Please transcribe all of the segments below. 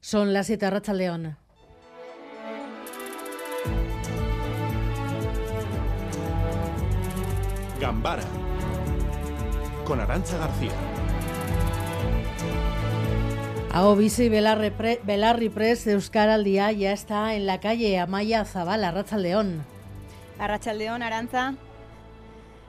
Son las 7 Racha León. Gambara con Arancha García. Aovisi Belarri, Pre, Belarri Press de Euskal al Día ya está en la calle Amaya Zabala, Racha León. Arracha León, Aranza.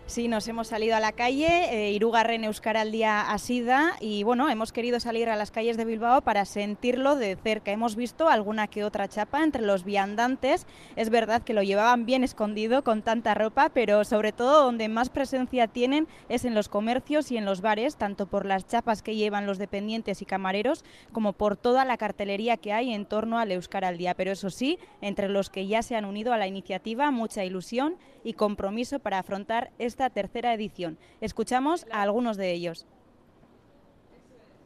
Sí, nos hemos salido a la calle, eh, Irugarren Euskaraldia Asida, y bueno, hemos querido salir a las calles de Bilbao para sentirlo de cerca. Hemos visto alguna que otra chapa entre los viandantes. Es verdad que lo llevaban bien escondido con tanta ropa, pero sobre todo donde más presencia tienen es en los comercios y en los bares, tanto por las chapas que llevan los dependientes y camareros, como por toda la cartelería que hay en torno al Euskaraldia. Pero eso sí, entre los que ya se han unido a la iniciativa, mucha ilusión y compromiso para afrontar esta tercera edición. Escuchamos a algunos de ellos.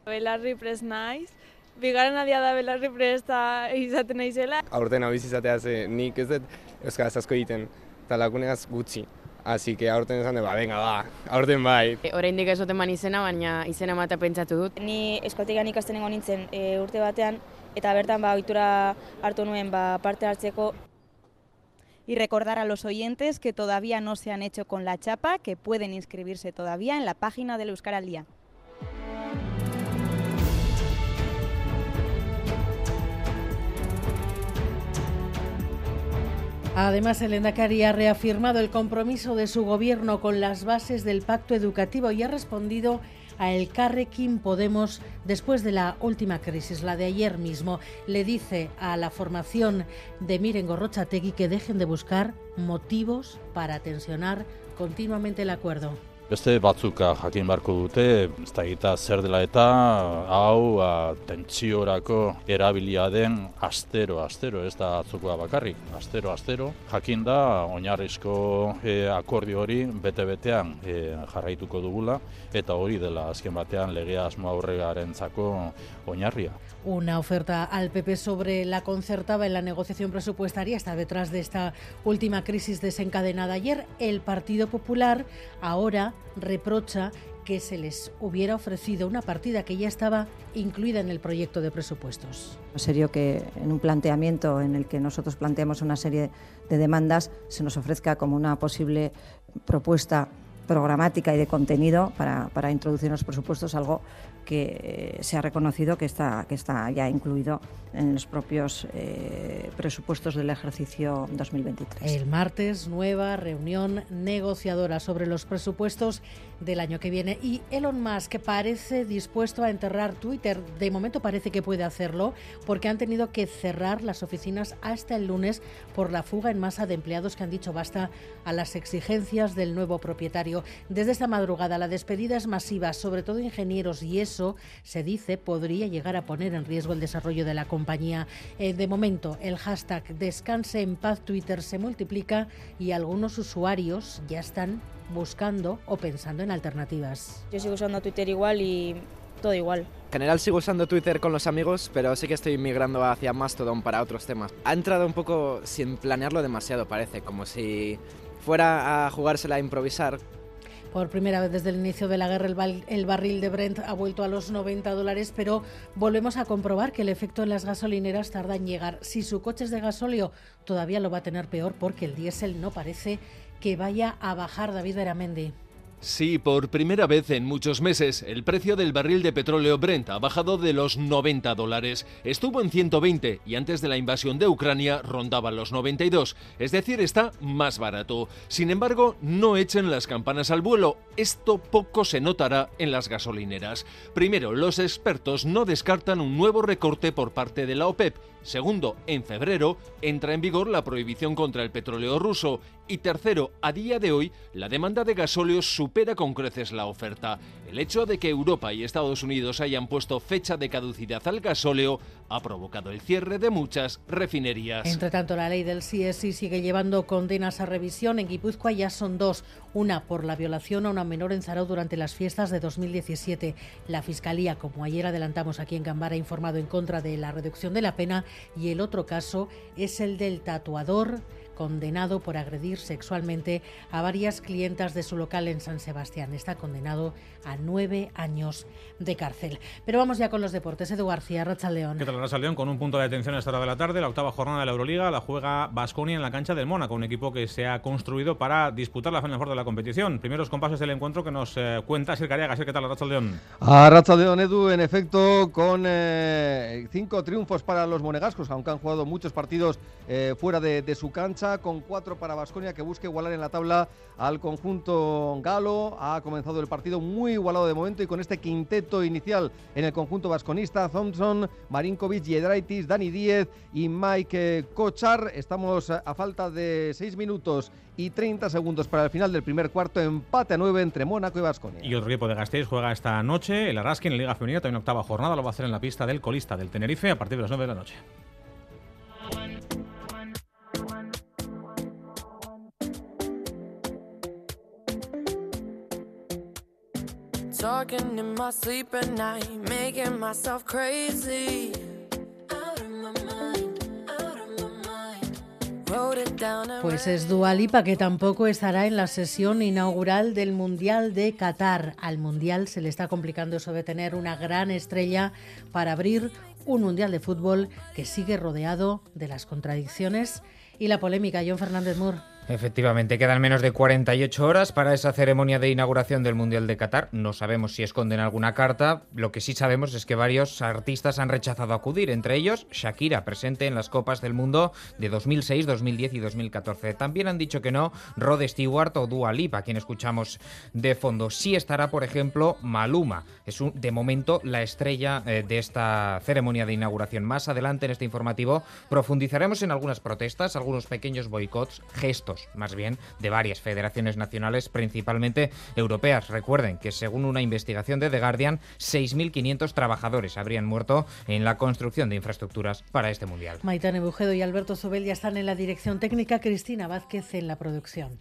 Belarri prest naiz, bigarren adia da belarri presta izaten naizela. Aurten abiz izatea ze nik ez dut euskaraz asko egiten, eta laguneaz gutxi. Así que aurten esan dut, ba, venga, ba, aurten bai. E, Oraindik ez dut eman izena, baina izena ematea pentsatu dut. Ni eskotigan ikasten nintzen e, urte batean, eta bertan ba, ohitura hartu nuen ba, parte hartzeko Y recordar a los oyentes que todavía no se han hecho con la chapa, que pueden inscribirse todavía en la página del Euskara al Día. Además, el Endacari ha reafirmado el compromiso de su gobierno con las bases del pacto educativo y ha respondido a El Carrequín Podemos después de la última crisis, la de ayer mismo. Le dice a la formación de Miren Gorrochategui que dejen de buscar motivos para tensionar continuamente el acuerdo. Beste batzuk jakin barko dute, ez da zer dela eta hau a, tentsiorako erabilia den astero, astero, ez da atzukoa bakarrik, astero, astero. Jakin da, oinarrizko e, akordio hori bete-betean e, jarraituko dugula, eta hori dela azken batean legea asmo aurregarentzako oinarria. Una oferta al PP sobre la concertada en la negociación presupuestaria está detrás de esta última crisis desencadenada ayer. El Partido Popular ahora reprocha que se les hubiera ofrecido una partida que ya estaba incluida en el proyecto de presupuestos. Serio que en un planteamiento en el que nosotros planteamos una serie de demandas se nos ofrezca como una posible propuesta programática y de contenido para, para introducir los presupuestos algo que se ha reconocido que está, que está ya incluido en los propios eh, presupuestos del ejercicio 2023. El martes, nueva reunión negociadora sobre los presupuestos del año que viene y Elon Musk parece dispuesto a enterrar Twitter. De momento parece que puede hacerlo porque han tenido que cerrar las oficinas hasta el lunes por la fuga en masa de empleados que han dicho basta a las exigencias del nuevo propietario. Desde esta madrugada la despedida es masiva, sobre todo ingenieros y eso se dice podría llegar a poner en riesgo el desarrollo de la compañía. Eh, de momento el hashtag descanse en paz Twitter se multiplica y algunos usuarios ya están buscando o pensando en alternativas. Yo sigo usando Twitter igual y todo igual. En general sigo usando Twitter con los amigos, pero sí que estoy migrando hacia Mastodon para otros temas. Ha entrado un poco sin planearlo demasiado, parece, como si fuera a jugársela a improvisar. Por primera vez desde el inicio de la guerra, el, barril de Brent ha vuelto a los 90 dólares, pero volvemos a comprobar que el efecto en las gasolineras tarda en llegar. Si su coche es de gasóleo, todavía lo va a tener peor porque el diésel no parece que vaya a bajar David Beramendi. Sí, por primera vez en muchos meses, el precio del barril de petróleo Brent ha bajado de los 90 dólares. Estuvo en 120 y antes de la invasión de Ucrania rondaba los 92, es decir, está más barato. Sin embargo, no echen las campanas al vuelo. Esto poco se notará en las gasolineras. Primero, los expertos no descartan un nuevo recorte por parte de la OPEP. Segundo, en febrero entra en vigor la prohibición contra el petróleo ruso. Y tercero, a día de hoy, la demanda de gasóleo supera con creces la oferta. El hecho de que Europa y Estados Unidos hayan puesto fecha de caducidad al gasóleo ha provocado el cierre de muchas refinerías. Entre tanto, la ley del CSI sigue llevando condenas a revisión. En Guipúzcoa ya son dos. Una por la violación a una menor en Zarau durante las fiestas de 2017. La Fiscalía, como ayer adelantamos aquí en Gambara, ha informado en contra de la reducción de la pena. Y el otro caso es el del tatuador condenado por agredir sexualmente a varias clientas de su local en San Sebastián. Está condenado a nueve años de cárcel. Pero vamos ya con los deportes. Edu García, Racha León. ¿Qué tal, Racha León? Con un punto de atención a esta hora de la tarde, la octava jornada de la Euroliga la juega Basconia en la cancha del Mónaco, un equipo que se ha construido para disputar la Final de la competición. Primeros compases del encuentro que nos eh, cuenta Sir Cariaga. ¿Qué tal, Racha León? A Racha León, Edu, en efecto, con eh, cinco triunfos para los monegascos, aunque han jugado muchos partidos eh, fuera de, de, su cancha, con cuatro para Basconia que busca igualar en la tabla al conjunto galo. Ha comenzado el partido muy igualado de momento y con este quinteto inicial en el conjunto vasconista, Thompson, Marinkovic, Yedraitis, Dani Díez y Mike Kochar. Estamos a falta de 6 minutos y 30 segundos para el final del primer cuarto, empate a 9 entre Mónaco y Vasconia. Y otro equipo de Gasteiz juega esta noche, el Araski en la Liga Femenina, también octava jornada, lo va a hacer en la pista del colista del Tenerife a partir de las 9 de la noche. Talking in my sleep at night, making myself crazy. Pues es Dualipa que tampoco estará en la sesión inaugural del Mundial de Qatar. Al Mundial se le está complicando eso de tener una gran estrella para abrir un Mundial de fútbol que sigue rodeado de las contradicciones y la polémica. John Fernández Moore. Efectivamente, quedan menos de 48 horas para esa ceremonia de inauguración del Mundial de Qatar. No sabemos si esconden alguna carta. Lo que sí sabemos es que varios artistas han rechazado acudir, entre ellos Shakira, presente en las Copas del Mundo de 2006, 2010 y 2014. También han dicho que no Rod Stewart o Dua Lipa, quien escuchamos de fondo. Sí estará, por ejemplo, Maluma. Es un, de momento la estrella eh, de esta ceremonia de inauguración. Más adelante en este informativo profundizaremos en algunas protestas, algunos pequeños boicots, gestos más bien de varias federaciones nacionales, principalmente europeas. Recuerden que según una investigación de The Guardian, 6.500 trabajadores habrían muerto en la construcción de infraestructuras para este mundial. Maitane Bujedo y Alberto Sobel ya están en la dirección técnica, Cristina Vázquez en la producción.